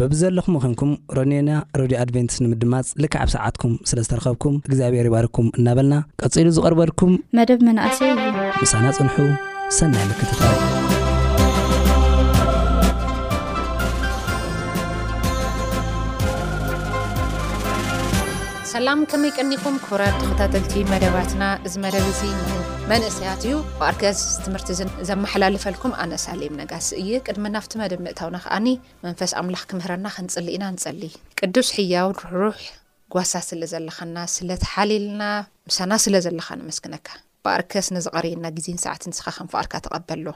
በብዘለኹም ዄንኩም ረድዮና ረድዮ ኣድቨንትስ ንምድማጽ ልክዕ ኣብ ሰዓትኩም ስለ ዝተረኸብኩም እግዚኣብሔር ይባርኩም እናበልና ቀጺሉ ዝቐርበልኩም መደብ መናእሰይ እዩ። ምሳና ጽንሑ ሰናይ ምክትታል። ሰላም ከመይ ቀኒኹም ክቡራት ተኸታተልቲ መደባትና እዚ መደብ እዚ መንእሰያት እዩ ብኣርከ እዚ ትምህርቲ እዚ ዘመሓላልፈልኩም ኣነ ሳሌም ነጋሲ እየ ቅድሚ ናብቲ መደብ ምእታውና ከዓኒ መንፈስ ኣምላኽ ክምህረና ክንጽሊ ኢና ንጸሊ። ቅዱስ ሕያውን ርሕሩሕ ጓሳ ስለ ዘለኻና ስለ ተሓሊልና ምሳና ስለ ዘለኻ ነመስግነካ። ባኣርከስ ነዚ ቀርይና ግዜን ሰዓትን ንስኻ ከም ፍቃድካ ተቀበሎ።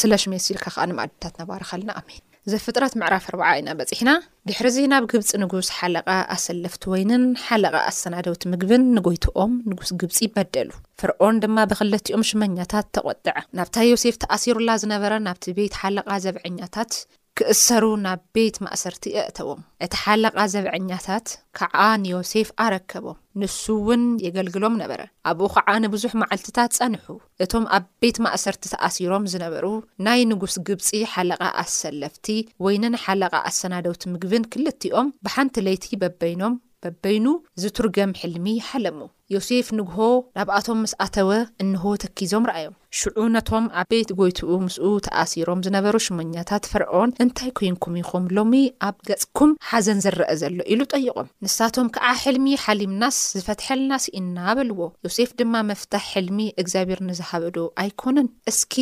ስለ ሽም የሱስ ኢልካ ከኣ ንመኣድታትና ባርኸልና ኣሜን። ዘፍጥረት ምዕራፍ ኣርብዓ ኢና በጺሕና። ድሕርዚ ናብ ግብጺ ንጉስ ሓለቓ ኣሰለፍቲ ወይንን ሓለቓ ኣሰናደውቲ ምግብን ንጎይትኦም ንጉስ ግብጺ በደሉ። ፈርኦን ድማ ብክለቲኦም ሽመኛታት ተቆጥዐ። ናብታ ዮሴፍ ተኣሲሩላ ዝነበረ ናብቲ ቤት ሓለቓ ዘብዐኛታት ክእሰሩ ናብ ቤት ማእሰርቲ ኣእተዎም። እቲ ሓለቓ ዘብዐኛታት ከኣ ንዮሴፍ ኣረከቦም፣ ንሱውን የገልግሎም ነበረ። ኣብኡ ኸዓ ንብዙሕ መዓልትታት ጸንሑ። እቶም ኣብ ቤት ማእሰርቲ ተኣሲሮም ዝነበሩ፣ ናይ ንጉስ ግብጺ ሓለቓ ኣሰለፍቲ ወይንን ሓለቓ ኣሰናደውቲ ምግብን ክልቲኦም ብሓንቲ ለይቲ በበይኖም በበይኑ ዝቱርገም ሕልሚ ሓለሙ። ዮሴፍ ንግሆ ናብኣቶም ምስ ኣተወ፣ እንሆ ተኪዞም ረኣዮም። ሽዑ ነቶም ኣብ ቤት ጐይትኡ ምስኡ ተኣሲሮም ዝነበሩ ሹመኛታት፣ ፈርዖን እንታይ ኰይንኩም ኢኹም ሎሚ ኣብ ገጽኩም ሓዘን ዝረኣ ዘሎ? ኢሉ ጠየቖም። ንሳቶም ከኣ ሕልሚ ሓሊምናስ ዝፈትሐልና ስኢንና በልዎ። ዮሴፍ ድማ መፍታሕ ሕልሚ እግዚኣብሔር ንዝሃበዶ ኣይኰነን? እስኪ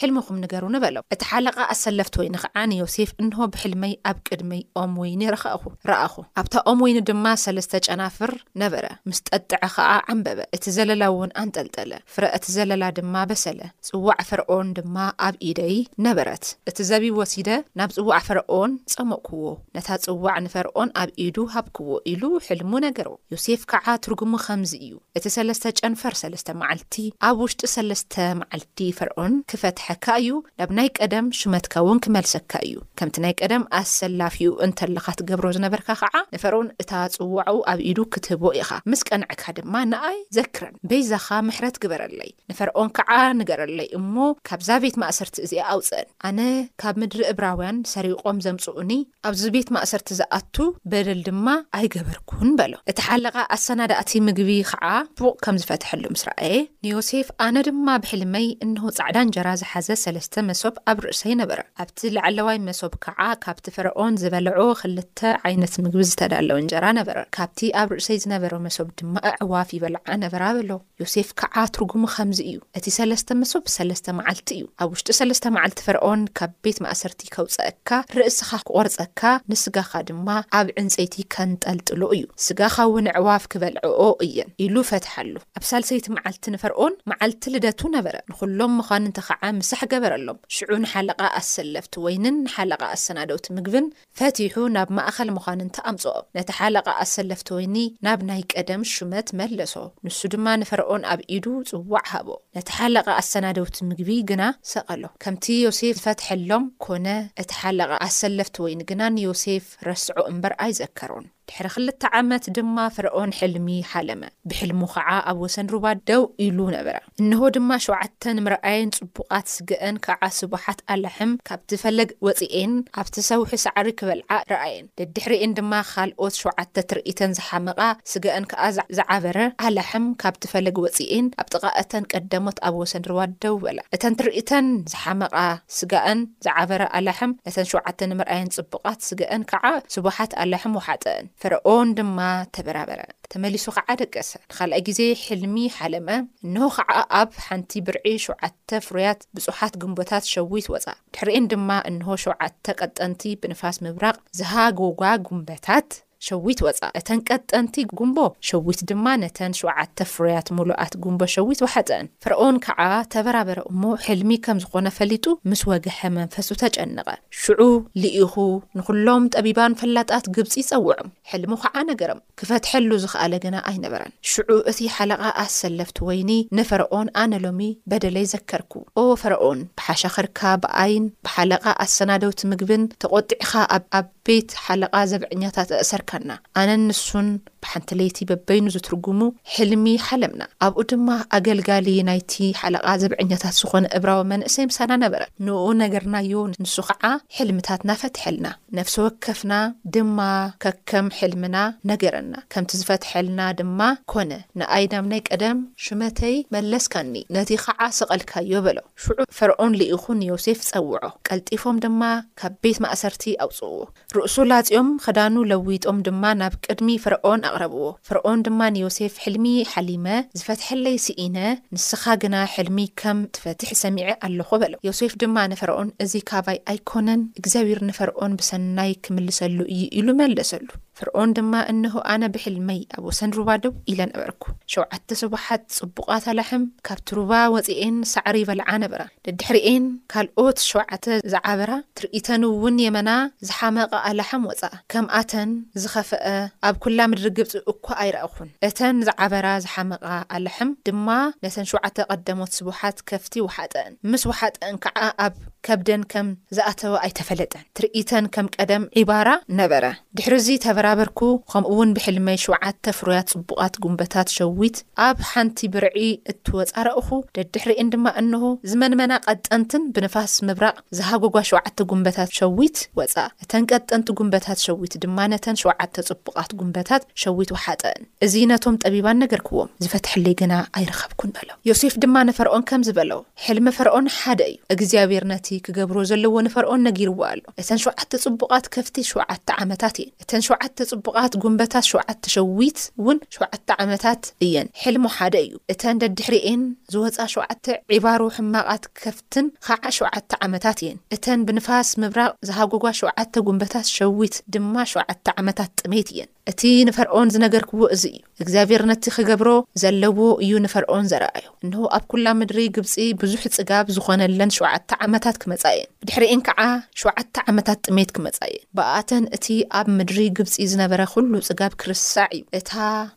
ሕልምኹም ንገሩ ንበሎም። እቲ ሓለቓ ኣሰለፍቲ ወይኒ ኸዓ ንዮሴፍ እንሆ ብሕልመይ ኣብ ቅድመይ ኦም ወይኒ ረኸእኹ፣ ረኣኹ። ኣብታ ኦም ወይኒ ድማ ሰለስተ ጨናፍር ነበረ፣ ምስ ጠጥዐ ኸዓ ዓምበበ፣ እቲ ዘለላውን ኣንጠልጠለ፣ ፍረ እቲ ዘለላ ድማ በሰለ፣ ፅዋዕ ፈርኦን ድማ ኣብ ኢደይ ነበረት። እቲ ዘቢብ ወሲደ ናብ ፅዋዕ ፈርኦን ፀሞቕኩዎ፣ ነታ ፅዋዕ ንፈርኦን ኣብ ኢዱ ሃብኩዎ ኢሉ ሕልሙ ነገሮ። ዮሴፍ ከዓ ትርጉሙ ኸምዚ እዩ። እቲ ሰለስተ ጨንፈር ሰለስተ መዓልቲ፣ ኣብ ውሽጢ ሰለስተ መዓልቲ ፈርዖን ክፈትሐካ እዩ፣ ናብ ናይ ቀደም ሹመትካ እውን ክመልሰካ እዩ። ከምቲ ናይ ቀደም ኣሰላፊኡ እንተለኻ ትገብሮ ዝነበርካ ኸዓ፣ ንፈርዖን እታ ጽዋዕኡ ኣብ ኢዱ ክትህቦ ኢኻ። ምስ ቀንዕካ ድማ ንኣይ ዘክረን፣ በይዛኻ ምሕረት ግበረለይ። ንፈርኦን ከኣ ንገረለይ እሞ ካብዛ ቤት ማእሰርቲ እዚኣ ኣውጽእን። ኣነ ካብ ምድሪ እብራውያን ሰሪቖም ዘምጽኡኒ ኣብዚ ቤት ማእሰርቲ ዝኣቱ በደል ድማ ኣይገበርኩን በሎ። እቲ ሓለቓ ኣሰናዳእቲ ምግቢ ኸኣ ቡቕ ከም ዝፈትሐሉ ምስ ረኣየ ንዮሴፍ፣ ኣነ ድማ ብሕልመይ እንሆ ጻዕዳ እንጀራ ዝሓዘ ሰለስተ መሶብ ኣብ ርእሰይ ነበረ፣ ኣብቲ ላዕለዋይ መሶብ ከኣ ካብቲ ፈርኦን ዝበልዖ ክልተ ዓይነት ምግቢ ዝተዳለወ እንጀራ ነበረ፣ ካብቲ ኣብ ርእሰይ ዝነበረ መሶብ ድማ ኣዕዋፍ ይበልዓ ነበራ በሎ። ዮሴፍ ከኣ ትርጉሙ ኸምዚ እዩ፣ እቲ ሰለስተ መሶብ ሰለስተ መዓልቲ እዩ፣ ኣብ ውሽጢ ሰለስተ መዓልቲ ፈርኦን ካብ ቤት ማእሰርቲ ከውጽኣካ፣ ርእስኻ ክቖርጸካ፣ ንስጋኻ ድማ ኣብ ዕንጸይቲ ከንጠልጥሎ እዩ፣ ስጋኻውን ኣዕዋፍ ክበልዕኦ እየን፣ ኢሉ ፈትሓሉ። ኣብ ሳልሰይቲ መዓልቲ ንፈርኦን መዓልቲ ልደቱ ነበረ፣ ንዅሎም መኳንንቲ ኸኣ ምሳሕ ገበረሎም፣ ሽዑ ንሓለቓ ኣሰለፍቲ ወይንን ንሓለቓ ኣሰናደውቲ ምግብን፣ ፈቲሑ ናብ ማእኸል መኳንንቲ ኣምፅኦ። ነቲ ሓለቓ ኣሰለፍቲ ወይኒ ናብ ናይ ቀደም ሹመት መለሶ። ንሱ ድማ ንፈርዖን ኣብ ኢዱ ፅዋዕ ሃቦ። ነቲ ሓለቓ ኣሰናደውቲ ምግቢ ግና ሰቐሎ። ከምቲ ዮሴፍ ዝፈትሐሎም ኮነ። እቲ ሓለቓ ኣሰለፍቲ ወይኒ ግና ንዮሴፍ ረስዖ እምበር ኣይዘከሮን። ድሕሪ ክልተ ዓመት ድማ ፈርኦን ሕልሚ ሓለመ፣ ብሕልሙ ኸዓ ኣብ ወሰን ሩባ ደው ኢሉ ነበረ። እንሆ ድማ ሸውዓተ ንምርኣየን ጽቡቓት ስገኣን ከዓ ስቡሓት ኣላሕም ካብቲ ፈለግ ወጺኤን ኣብቲ ሰውሒ ሳዕሪ ክበልዓ ረኣየን። ደድሕሪኤን ድማ ኻልኦት ሸውዓተ ትርኢተን ዝሓመቓ፣ ስገኣን ከዓ ዝዓበረ ኣላሕም ካብቲ ፈለግ ወጺኤን ኣብ ጥቓ እተን ቀደሞት ኣብ ወሰን ሩባ ደው በላ። እተን ትርኢተን ዝሓመቓ፣ ስገኣን፣ ዝዓበረ ኣላሕም፣ እተን ሸውዓተ ንምርኣየን ጽቡቓት ስገኣን ከኣ ስቡሓት ኣላሕም ወሓጠእን። ፈርኦን ድማ ተበራበረ፣ ተመሊሱ ኸኣ ደቀሰ። ንኻልኣይ ግዜ ሕልሚ ሓለመ፣ እንሆ ኸኣ ኣብ ሓንቲ ብርዒ ሸውዓተ ፍሩያት ብጹሓት ግምቦታት ሸዊት ወጻ፣ ድሕሪኤን ድማ እንሆ ሸውዓተ ቀጠንቲ ብንፋስ ምብራቕ ዝሃጐጓ ጉምበታት፣ ሸዊት ወጻ። እተን ቀጠንቲ ጉምቦ ሸዊት ድማ ነተን ሸውዓተ ፍሩያት ምሉኣት ጉምቦ ሸዊት ወሓጠእን። ፈርኦን ከኣ ተበራበረ እሞ ሕልሚ ከም ዝኾነ ፈሊጡ ምስ ወግሐ መንፈሱ ተጨነቐ። ሽዑ ልኢኹ ንኹሎም ጠቢባን ፈላጣት ግብጺ ጸውዖም። ሕልሙ ከኣ ነገርም። ክፈትሐሉ ዝኸኣለ ግና ኣይነበረን። ሽዑ እቲ ሓለቓ ኣሰለፍቲ ወይኒ ንፈርኦን ኣነ ሎሚ በደለይ ዘከርኩ። ኦ ፈርኦን ብሓሻኽርካ ብኣይን ብሓለቓ ኣሰናደውቲ ምግብን ተቖጢዕኻ ኣብ ቤት ሓለቓ ዘብዐኛታት ኣእሰርካና። ኣነን ንሱን ብሓንቲ ለይቲ በበይኑ ዝትርጉሙ ሕልሚ ሓለምና። ኣብኡ ድማ ኣገልጋሊ ናይቲ ሓለቓ ዘብዐኛታት ዝኾነ እብራዊ መንእሰይ ምሳና ነበረ። ንእኡ ነገርናዮ፣ ንሱ ኸዓ ሕልምታትና ፈትሐልና። ነፍሲ ወከፍና ድማ ከከም ሕልምና ነገረና። ከምቲ ዝፈትሐልና ድማ ኮነ። ንኣይ ናብ ናይ ቀደም ሹመተይ መለስካኒ፣ ነቲ ኸዓ ሰቐልካዮ በሎ። ሽዑ ፈርዖን ልኢኹ ንዮሴፍ ጸውዖ። ቀልጢፎም ድማ ካብ ቤት ማእሰርቲ ኣውጽእዎ። ርእሱ ላጽዮም፣ ኽዳኑ ለዊጦም ድማ ናብ ቅድሚ ፈርኦን ኣቕረብዎ። ፈርኦን ድማ ንዮሴፍ፣ ሕልሚ ሓሊመ፣ ዝፈትሐለይ ስኢነ፣ ንስኻ ግና ሕልሚ ከም ትፈትሕ ሰሚዐ ኣሎኹ በሎ። ዮሴፍ ድማ ንፈርኦን፣ እዚ ካባይ ኣይኰነን፣ እግዚኣብሄር ንፈርኦን ብሰናይ ኪምልሰሉ እዩ ኢሉ መለሰሉ። ፈርኦን ድማ፣ እንሆ፣ ኣነ ብሕልመይ ኣብ ወሰን ሩባ ደው ኢለ ነበርኩ። ሸውዓተ ስቡሓት ጽቡቓት ኣላሕም ካብቲ ሩባ ወጺኤን ሳዕሪ ይበልዓ ነበራ። ደድሕሪኤን ካልኦት ሸውዓተ ዝዓበራ፣ ትርኢተን'ውን የመና ዝሓመቐ ኣላሕም ወጻ። ከምኣተን ዝኸፍኣ ኣብ ኵላ ምድሪ ግብጺ እኳ ኣይረኣኹን። እተን ዝዓበራ ዝሓመቓ ኣላሕም ድማ ነተን ሸውዓተ ቀደሞት ስቡሓት ከፍቲ ወሓጠእን። ምስ ወሓጠን ከኣ ኣብ ከብደን ከም ዝኣተወ ኣይተፈለጠን። ትርኢተን ከም ቀደም ዒባራ ነበረ። ድሕሪ'ዚ ተበራበርኩ፣ ከምኡ'ውን ብሕልመይ ሸውዓተ ፍሩያት ጽቡቓት ጉምበታት ሸዊት ኣብ ሓንቲ ብርዒ እትወጻ ረእኹ፣ ደድሕሪኤን ድማ እንሆ፣ ዝመንመና ቀጠንትን ብንፋስ ምብራቕ ዝሃጐጓ ሸውዓተ ጉምበታት ሸዊት ወጻ። እተን ቀጠንቲ ጉምበታት ሸዊት ድማ ነተን ሸውዓተ ጽቡቓት ጉምበታት ሸዊት ወሓጠእን። እዚ ነቶም ጠቢባን ነገርክዎም፣ ዚፈትሐለይ ግና ኣይረኸብኩን በሎ። ዮሴፍ ድማ ንፈርኦን ከምዚ በሎ፣ ሕልሚ ፈርኦን ሓደ እዩ። እግዚኣብሄር ነቲ ኪገብሮ ዘለዎ ንፈርኦን ነጊርዎ ኣሎ። እተን ሸውዓተ ጽቡቓት ከፍቲ ሸውዓተ ዓመታት እየን። እተን ሸውዓተ ጽቡቓት ጕምበታት ሸውዓተ ሸዊትውን ሸውዓተ ዓመታት እየን። ሕልሙ ሓደ እዩ። እተን ደድሕሪኤን ዝወጻ ሸውዓተ ዒባሩ ሕማቓት ከፍትን ኸኣ ሸውዓተ ዓመታት እየን። እተን ብንፋስ ምብራቕ ዝሃጐጓ ሸውዓተ ጕምበታት ሸዊት ድማ ሸውዓተ ዓመታት ጥሜት እየን። እቲ ንፈርኦን ዝነገርክዎ እዚ እዩ፣ እግዚኣብሄር ነቲ ኺገብሮ ዘለዎ እዩ ንፈርኦን ዘርኣዮ። እንሆ፣ ኣብ ኵላ ምድሪ ግብጺ ብዙሕ ጽጋብ ዝዀነለን ሾብዓተ ዓመታት ኪመጻ እየን፣ ብድሕሪኤን ከኣ ሾብዓተ ዓመታት ጥሜት ኪመጻ እየን። ብኣኣተን እቲ ኣብ ምድሪ ግብጺ ዝነበረ ዅሉ ጽጋብ ኪርሳዕ እዩ፣ እታ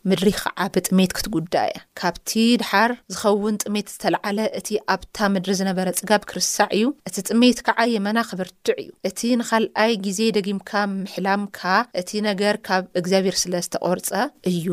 ምድሪ ኸኣ ብጥሜት ክትጕዳእ እያ። ካብቲ ደሓር ዚኸውን ጥሜት ዝተላዕለ፣ እቲ ኣብታ ምድሪ ዝነበረ ጽጋብ ኪርሳዕ እዩ፣ እቲ ጥሜት ከኣ የመና ኺብርትዕ እዩ። ርዱዕ እዩ እቲ ንካልኣይ ግዜ ደጊምካ ምሕላምካ እቲ ነገር ካብ እግዚኣብሔር ስለ ዝተቆርጸ እዩ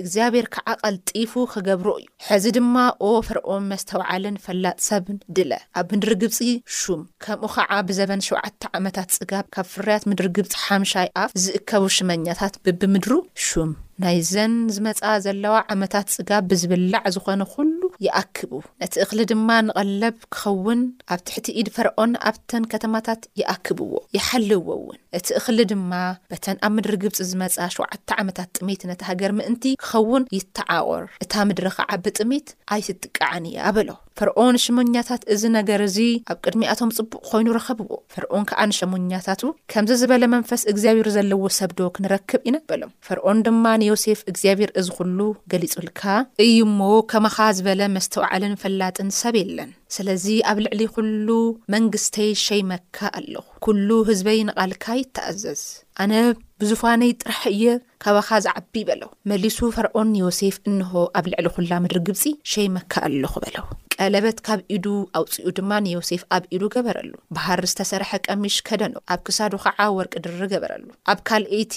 እግዚኣብሔር ከዓ ቀልጢፉ ክገብሮ እዩ ሐዚ ድማ ኦ ፈርኦን መስተውዓልን ፈላጥ ሰብን ድለ ኣብ ምድሪ ግብፂ ሹም ከምኡ ከዓ ብዘበን ሸውዓተ ዓመታት ፅጋብ ካብ ፍርያት ምድሪ ግብፂ ሓምሻይ ኣፍ ዝእከቡ ሽመኛታት ብብምድሩ ሹም ናይዘን ዝመፃ ዘለዋ ዓመታት ፅጋብ ብዝብላዕ ዝኮነ ኩሉ ይኣክቡ ነቲ እኽሊ ድማ ንቐለብ ኪኸውን ኣብ ትሕቲ ኢድ ፈርዖን ኣብተን ከተማታት ይኣክብዎ፣ ይሓልውዎ እውን። እቲ እኽሊ ድማ በተን ኣብ ምድሪ ግብጺ ዝመጻ ሾብዓተ ዓመታት ጥሜት ነታ ሃገር ምእንቲ ኪኸውን ይተዓቖር፣ እታ ምድሪ ኸዓ ብጥሜት ኣይትጥቃዕን እያ በሎ። ፈርዖን ሽሞኛታት እዚ ነገር እዚ ኣብ ቅድሚኣቶም ጽቡቕ ዀይኑ ረኸብዎ። ፈርዖን ከኣ ንሸሞኛታቱ፣ ከምዚ ዝበለ መንፈስ እግዚኣብሄር ዘለዎ ሰብዶ ክንረክብ ኢና? በሎም። ፈርኦን ድማ ንዮሴፍ፣ እግዚኣብሄር እዚ ዅሉ ገሊጹልካ እዩ እሞ፣ ከማኻ ዝበለ መስተውዓልን ፈላጥን ሰብ የለን። ስለዚ፣ ኣብ ልዕሊ ዅሉ መንግስተይ ሸይመካ ኣለኹ። ኵሉ ህዝበይ ንቓልካ ይተኣዘዝ። ኣነ ብዙፋነይ ጥራሕ እየ ካባኻ ዝዓቢ በሎ። መሊሱ ፈርኦን ንዮሴፍ፣ እንሆ፣ ኣብ ልዕሊ ዅላ ምድሪ ግብጺ ሸይመካ ኣለኹ በሎ። ቀለበት ካብ ኢዱ ኣውጺኡ ድማ ንዮሴፍ ኣብ ኢዱ ገበረሉ። ብሃሪ ዝተሰርሐ ቀሚሽ ከደኖ፣ ኣብ ክሳዱ ኸዓ ወርቂ ድሪ ገበረሉ። ኣብ ካልእይቲ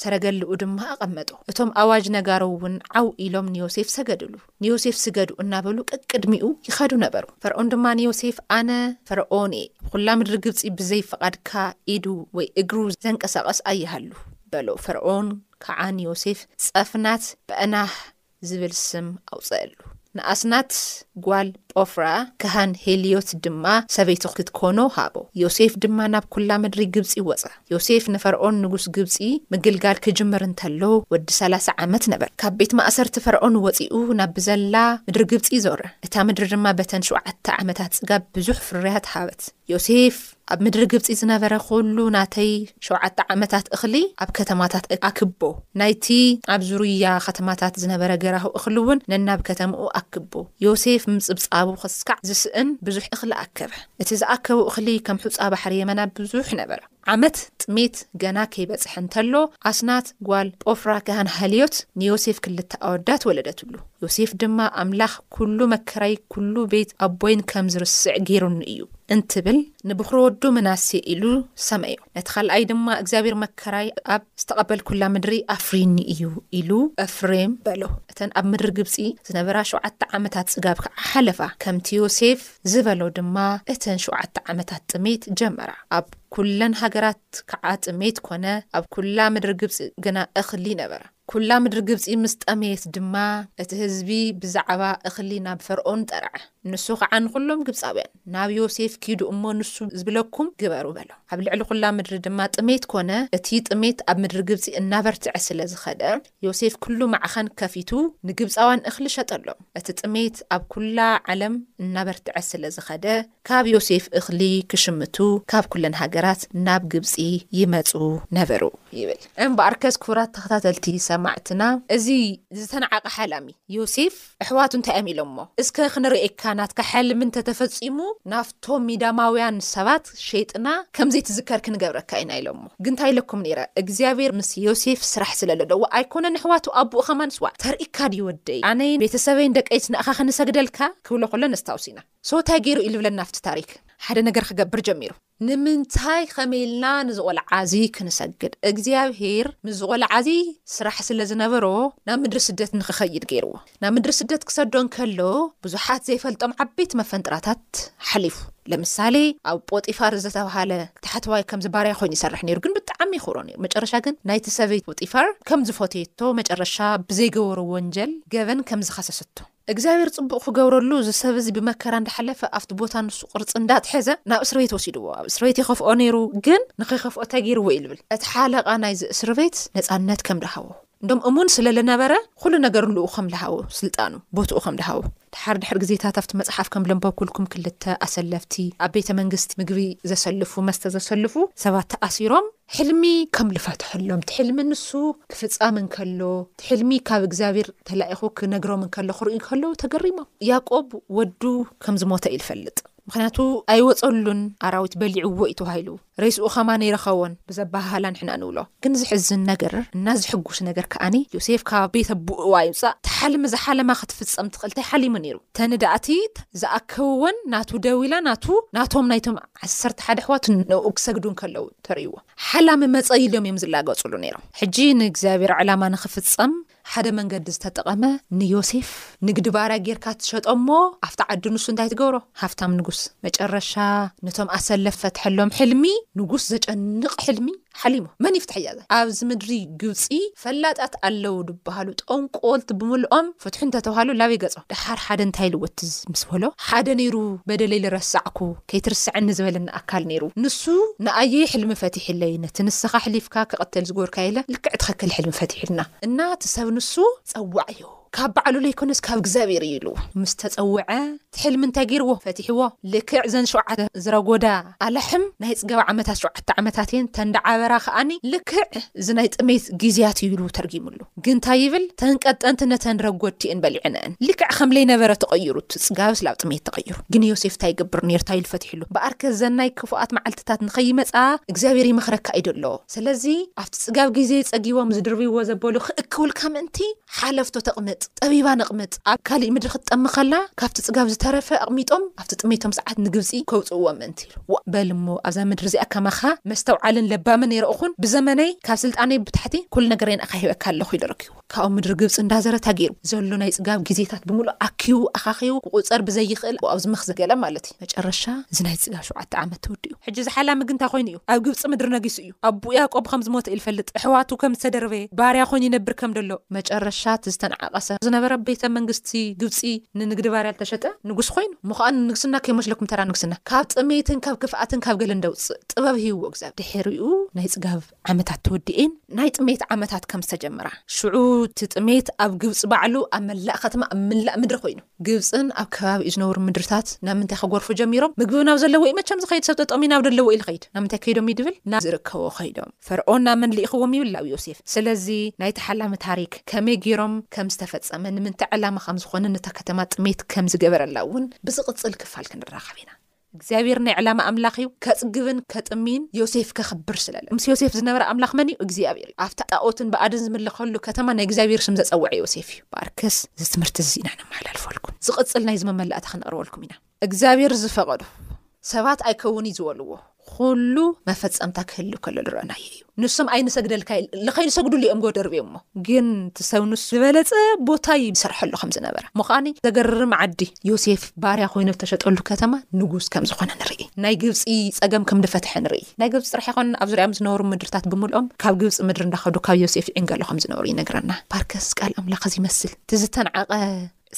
ሰረገልኡ ድማ ኣቐመጦ። እቶም ኣዋጅ ነጋሮ'ውን ዓው ኢሎም ንዮሴፍ ሰገዱሉ። ንዮሴፍ ስገዱ እናበሉ ቀቅድሚኡ ይኸዱ ነበሩ። ፈርኦን ድማ ንዮሴፍ ኣነ ፈርኦን'የ፣ ኣብ ኹላ ምድሪ ግብጺ ብዘይ ፍቓድካ ኢዱ ወይ እግሩ ዘንቀሳቕስ ኣይሃሉ በሎ። ፈርኦን ከዓ ንዮሴፍ ጸፍናት በእናህ ዝብል ስም ኣውጸኣሉ። ንኣስናት ጓል ጶፍራ ከሃን ሄልዮት ድማ ሰበይቲ ክትኮኖ ሃቦ። ዮሴፍ ድማ ናብ ኩላ ምድሪ ግብጺ ወጸ። ዮሴፍ ንፈርኦን ንጉስ ግብጺ ምግልጋል ክጅምር እንተሎ ወዲ ሰላሳ ዓመት ነበረ። ካብ ቤት ማእሰርቲ ፈርኦን ወጺኡ ናብ ብዘላ ምድሪ ግብጺ ዞረ። እታ ምድሪ ድማ በተን ሸውዓተ ዓመታት ጽጋብ ብዙሕ ፍርያት ሃበት። ዮሴፍ ኣብ ምድሪ ግብጺ ዝነበረ ዅሉ ናተይ ሸውዓተ ዓመታት እኽሊ ኣብ ከተማታት ኣክቦ፣ ናይቲ ኣብ ዙርያ ኸተማታት ዝነበረ ገራሁ እኽሊውን ነናብ ከተምኡ ኣክቦ። ዮሴፍ ምጽብጻቡ ኽስካዕ ዚስእን ብዙሕ እኽሊ ኣከበ። እቲ ዝኣከቦ እኽሊ ከም ሑጻ ባሕሪ የመና ብዙሕ ነበረ። ዓመት ጥሜት ገና ከይበጽሐ እንተሎ፣ ኣስናት ጓል ጶፍራ ገሃን ሃልዮት ንዮሴፍ ክልተ ኣወዳት ወለደትሉ። ዮሴፍ ድማ፣ ኣምላኽ ኵሉ መከራይ፣ ኵሉ ቤት ኣቦይን ከም ዝርስዕ ገይሩኒ እዩ እንትብል ንብዅሪ ወዱ ምናሴ ኢሉ ሰመዮ። ነቲ ኻልኣይ ድማ፣ እግዚኣብሄር መከራይ ኣብ ዝተቐበልኩላ ምድሪ ኣፍርዩኒ እዩ ኢሉ ኤፍሬም በሎ። እተን ኣብ ምድሪ ግብጺ ዝነበራ ሸውዓተ ዓመታት ጽጋብ ከኣ ሓለፋ። ከምቲ ዮሴፍ። ዝበሎ ድማ እተን ሸውዓተ ዓመታት ጥሜት ጀመራ። ኣብ ኩለን ሃገራት ከዓ ጥሜት ኮነ፣ ኣብ ኩላ ምድሪ ግብጺ ግና እኽሊ ነበረ። ኩላ ምድሪ ግብጺ ምስ ጠመየት ድማ፣ እቲ ህዝቢ ብዛዕባ እኽሊ ናብ ፈርኦን ጠርዐ። ንሱ ከዓ ንኹሎም ግብጻውያን፣ ናብ ዮሴፍ ኪዱ እሞ ንሱ ዝብለኩም ግበሩ በሎም። ኣብ ልዕሊ ኩላ ምድሪ ድማ ጥሜት ኮነ፣ እቲ ጥሜት ኣብ ምድሪ ግብጺ እናበርትዐ ስለ ዝኸደ፣ ዮሴፍ ኵሉ ማዕኸን ከፊቱ ንግብጻውያን እኽሊ ሸጠሎም። እቲ ጥሜት ኣብ ኵላ ዓለም እናበርትዐ ስለ ዝኸደ፣ ካብ ዮሴፍ እኽሊ ክሽምቱ ካብ ኵለን ሃገራት ናብ ግብጺ ይመጹ ነበሩ ይብል። እምበኣርከስ ክቡራት ተኸታተልቲ ሰማዕትና እዚ ዝተናዕቀ ሓላሚ ዮሴፍ እሕዋቱ እንታይ እዮም ኢሎሞ እስከ ክንርኤካ ናትካ ሕልሚ እንተ ተፈጺሙ ናፍቶም ሚዳማውያን ሰባት ሸይጥና ከምዘይ ትዝከር ክንገብረካ ኢና ኢሎሞ ግን እንታይ ኢለኩም ኔረ እግዚኣብሔር ምስ ዮሴፍ ስራሕ ስለሎ ዶ ዋእ ኣይኮነን እሕዋቱ ኣቡኡ ከማንስ ዋእ ተርኢካ ድዩ ወደይ ኣነይን ቤተሰበይን ደቀይስ ንኣኻ ክንሰግደልካ ክብሎ ከሎ ነስታውስ ኢና ሶ እንታይ ጌሩ ኢዩ ልብለና ኣብቲ ታሪክ ሓደ ነገር ክገብር ጀሚሩ። ንምንታይ ኸምይ ኢልና ንዚ ቆልዓ እዚ ክንሰግድ? እግዚኣብሄር ምስዚ ቆልዓ እዚ ስራሕ ስለ ዝነበሮ ናብ ምድሪ ስደት ንኽኸይድ ገይርዎ። ናብ ምድሪ ስደት ክሰዶ እንከሎ ብዙሓት ዘይፈልጦም ዓበይቲ መፈንጥራታት ሓሊፉ። ለምሳሌ ኣብ ጶጢፋር ዝተብሃለ ታሕተዋይ ከምዚ ባርያ ኮይኑ ይሰርሕ ነይሩ ግን ብጣዕሚ የኽብሮ ነይሩ። መጨረሻ ግን ናይቲ ሰበይቲ ጶጢፋር ከም ዝፈተየቶ መጨረሻ ብዘይገበሮ ወንጀል ገበን ከም ዝኸሰሰቶ። እግዚኣብሔር ጽቡቅ ክገብረሉ እዚ ሰብ እዚ ብመከራ እንዳሓለፈ ኣብቲ ቦታ ንሱ ቅርጺ እንዳትሐዘ ናብ እስርቤት ወሲድዎ ኣብ እስርቤት ይከፍኦ ነይሩ ግን ንከይከፍኦ ተገይርዎ እዩ ልብል እቲ ሓለቃ ናይዚ እስርቤት ነጻነት ከም ድሃቦ እንዶም እሙን ስለ ልነበረ ኩሉ ነገር ንኡ ከም ድሃቦ ስልጣኑ ቦትኡ ከም ድሃቦ። ድሓር ድሕሪ ግዜታት ኣብቲ መጽሓፍ ከም ለንበብኩልኩም ክልተ ኣሰለፍቲ ኣብ ቤተ መንግስቲ ምግቢ ዘሰልፉ መስተ ዘሰልፉ ሰባት ተኣሲሮም፣ ሕልሚ ከም ልፈትሐሎም እቲ ሕልሚ ንሱ ክፍጻም እንከሎ እቲ ሕልሚ ካብ እግዚኣብሔር ተላኢኹ ክነግሮም እንከሎ ክርእዩ ከለዉ ተገሪሞም ያቆብ ወዱ ከም ዝሞተ እዩ ልፈልጥ ምኽንያቱ ኣይወጸሉን ኣራዊት በሊዕዎ እዩ ተባሂሉ ሬስኡ ከማን ኣይረኸቦን ብዘበሃህላ ንሕና ንብሎ ግን ዝሕዝን ነገር እና ዝሕጉስ ነገር ከኣኒ ዮሴፍ ካብ ቤት ኣቦኡ ኣይውጻእ እቲ ሓልሚ ዝሓለማ ክትፍጸም ትኽእል እንታይ ሓሊሙ ነይሩ ተንዳእቲ ዝኣከብወን ናቱ ደዊላ ናቱ ናቶም ናይቶም ዓሰርተ ሓደ ኣሕዋት ንእኡ ክሰግዱ እንከለዉ ተርእይዎ። ሓላሚ መጸ ኢሎም እዮም ዝላገጹሉ ነይሮም። ሕጂ ንእግዚኣብሔር ዕላማ ንኽፍጸም ሓደ መንገዲ ዝተጠቐመ ንዮሴፍ ንግዲ ባርያ ጌርካ ትሸጦ እሞ ኣብቲ ዓዲ ንሱ እንታይ ትገብሮ? ሃፍታም ንጉስ። መጨረሻ ነቶም ኣሰለፍ ፈትሐሎም ሕልሚ ንጉስ ዘጨንቕ ሕልሚ። ሓሊሞ መን ይፍትሐያ እዛ ኣብዚ ምድሪ ግብጺ ፈላጣት ኣለዉ ድበሃሉ ጠንቆልቲ ብምልኦም ፍትሑ እንተተብሃሉ ላበይ ገጾም ደሓር ሓደ እንታይ ኢልዎ እቲ ምስ በሎ ሓደ ነይሩ በደለይ ልረሳዕኩ ከይትርሰዐኒ ዝበለኒ ኣካል ነይሩ ንሱ ንኣየይ ሕልሚ ፈቲሕለይ ነቲ ንስኻ ኣሕሊፍካ ክቅተል ዝገበርካዮ ኢለ ልክዕ ትኽክል ሕልሚ ፈቲሑልና እና እቲ ሰብ ንሱ ጸዋዕዮ ካብ ባዕሉ ለይኮነስ ካብ እግዚኣብሔር እዩ ኢሉ ምስ ተጸውዐ እቲ ሕልሚ እንታይ ገይርዎ ፈቲሕዎ ልክዕ እዘን ሸውዓተ ዝረጎዳ ኣላሕም ናይ ጽገባ ዓመታት ሸውዓተ ዓመታት እየን እተን ዳዓበራ ከኣኒ ልክዕ እዚ ናይ ጥሜት ግዝያት እዩ ኢሉ ተርጊምሉ ግን እንታይ ይብል እተን ቀጠንቲ ነተን ረጎድቲ እየን በሊዐነእን ልክዕ ከም ለይነበረ ተቀይሩ እቲ ጽጋብስ ላብ ጥሜት ተቀይሩ ግን ዮሴፍ እንታይ ይገብር ነይሩ እንታይ ኢሉ ፈቲሕሉ እምበኣር ከ እዘን ናይ ክፉኣት መዓልትታት ንከይመጻ እግዚኣብሔር ይመኽረካ እዩ ደሎ ስለዚ ኣብቲ ጽጋብ ግዜ ጸጊቦም ዝድርብይዎ ዘበሉ ክእክቡልካ ምእንቲ ሓለፍቶ ተቕምጥ፣ ጠቢባን ኣቕምጥ፣ ኣብ ካልእ ምድሪ ክትጠሚ ከላ፣ ካብቲ ጽጋብ ዝተረፈ ኣቕሚጦም፣ ኣብቲ ጥሜቶም ሰዓት ንግብጺ ከውጽእዎም ምእንቲ ኢሉ። ዋእ በል እሞ ኣብዛ ምድሪ እዚኣ ከማኻ መስተውዓልን ለባምን ኣይረእኹን፣ ብዘመነይ ካብ ስልጣነይ ብታሕቲ ኩሉ ነገረይ ንኣኻ ሂበካ ኣለኹ ኢሉ ኣረኪቡ። ካብኡ ምድሪ ግብጺ እንዳዘረታ ገይሩ፣ ዘሎ ናይ ጽጋብ ግዜታት ብምሉኡ ኣኪቡ ኣኻኺቡ ክቑጸር ብዘይክእል ብኣኡ ዝመኽዘ ገለ ማለት እዩ። መጨረሻ እዚ ናይ ጽጋብ ሸውዓተ ዓመት ተወዲኡ። ሕጂ እዚ ሓላሚ ግን እንታይ ኮይኑ እዩ ኣብ ግብጺ ምድሪ ነጊሱ እዩ። ኣቡኡ ያእቆብ ኸም ዝሞተ እዩ ልፈልጥ፣ ኣሕዋቱ ከም ዝተደርበየ ባርያ ዀይኑ ይነብር ከም ደሎ። መጨረሻ እቲ ዝተናዓቐሰ ዝነበረ ቤተ መንግስቲ ግብጺ ንንግዲ ባርያ ልተሸጠ ንጉስ ዀይኑ። እሞ ኸኣ ንንግስና ከይመስለኩም ተራ ንግስና ካብ ጥሜትን ካብ ክፍኣትን ካብ ገለን ደውጽእ ጥበብ ሂብዎ እግዚኣብሔር። ድሕሪኡ ናይ ጽጋብ ዓመታት ተወዲኤን ናይ ጥሜት ዓመታት ከም ዝተጀመራ። ሽዑ እቲ ጥሜት ኣብ ግብጺ ባዕሉ ኣብ መላእ ኸተማ ኣብ መላእ ምድሪ ዀይኑ። ግብጽን ኣብ ከባቢኡ ዝነብሩ ምድርታት ናብ ምንታይ ክጎርፉ ጀሚሮም? ምግቢ ናብ ዘለዎ እዩ መቸም ዝኸይድ ሰብ ጠጠው ኢሉ ናብ ደለዎ እዩ ልኸይድ ናብ ምንታይ ከይዶም እዩ ድብል ናብ ዝርከቦ ከይዶም ፈርኦን ናብ መን ልኢኽዎም ይብል ናብ ዮሴፍ ስለዚ ናይ ተሓላሚ ታሪክ ከመይ ጌሮም ከም ዝተፈጸመ ንምንታይ ዕላማ ከም ዝኾነን እታ ከተማ ጥሜት ከም ዝገበረላ እውን ብዝቕጽል ክፋል ክንራኸብ ኢና። እግዚኣብሔር ናይ ዕላማ ኣምላኽ እዩ ከጽግብን ከጥምይን ዮሴፍ ከኽብር ስለለ ምስ ዮሴፍ ዝነበረ ኣምላኽ መን እዩ እግዚኣብሔር እዩ ኣብታ ጣኦትን በኣድን ዝምለኸሉ ከተማ ናይ እግዚኣብሔር ስም ዘጸወዐ ዮሴፍ እዩ በኣርከስ እዚ ትምህርቲ እዚ ኢና ነመሓላልፈልኩም ዝቕጽል ናይዚ መመላእታ ክንቕርበልኩም ኢና እግዚኣብሔር ዝፈቐዶ ሰባት ኣይከውን እዩ ዝበልዎ ኹሉ መፈጸምታ ክህሉ ከሎ ዝረእናዮ እዩ። ንሶም ኣይንሰግደልካ ለኸይሰግዱሉ እዮም ጎቦ ደርብዮሞ ግን እቲ ሰብ ንሱ ዝበለፀ ቦታ እዩ ይሰርሐሉ ከም ዝነበረ ምዃኒ ዘገርም ዓዲ ዮሴፍ ባርያ ኮይኑ ዝተሸጠሉ ከተማ ንጉስ ከም ዝኾነ ንርኢ ናይ ግብፂ ፀገም ከም ድፈትሐ ንርኢ ናይ ግብፂ ጥራሕ ኣይኮነን ኣብ ዙርያኦም ዝነበሩ ምድርታት ብምልኦም ካብ ግብፂ ምድሪ እንዳኸዱ ካብ ዮሴፍ ይዕንገሉ ከም ዝነበሩ ይነግረና ፓርከስ ቃል ኣምላኽ እዚ ይመስል ትዝተንዓቐ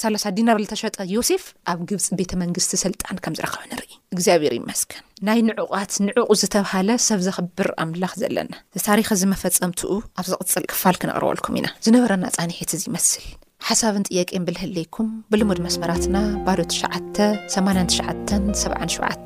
ሰላሳ ዲናር ልተሸጠ ዮሴፍ ኣብ ግብፂ ቤተ መንግስቲ ስልጣን ከም ዝረኸበ ንርኢ እግዚኣብሔር ይመስገን ናይ ንዑቓት ንዑቕ ዝተብሃለ ሰብ ዘኽብር ኣምላኽ ዘለና እዚ ታሪኽ እዚ መፈፀምትኡ ኣብ ዝቕፅል ክፋል ክነቕርበልኩም ኢና ዝነበረና ፃኒሒት እዚ ይመስል ሓሳብን ጥያቄን ብልህለይኩም ብልሙድ መስመራትና ባዶ ትሽዓተ ሰማንያን ትሽዓተን ሰብዓን ሸውዓተ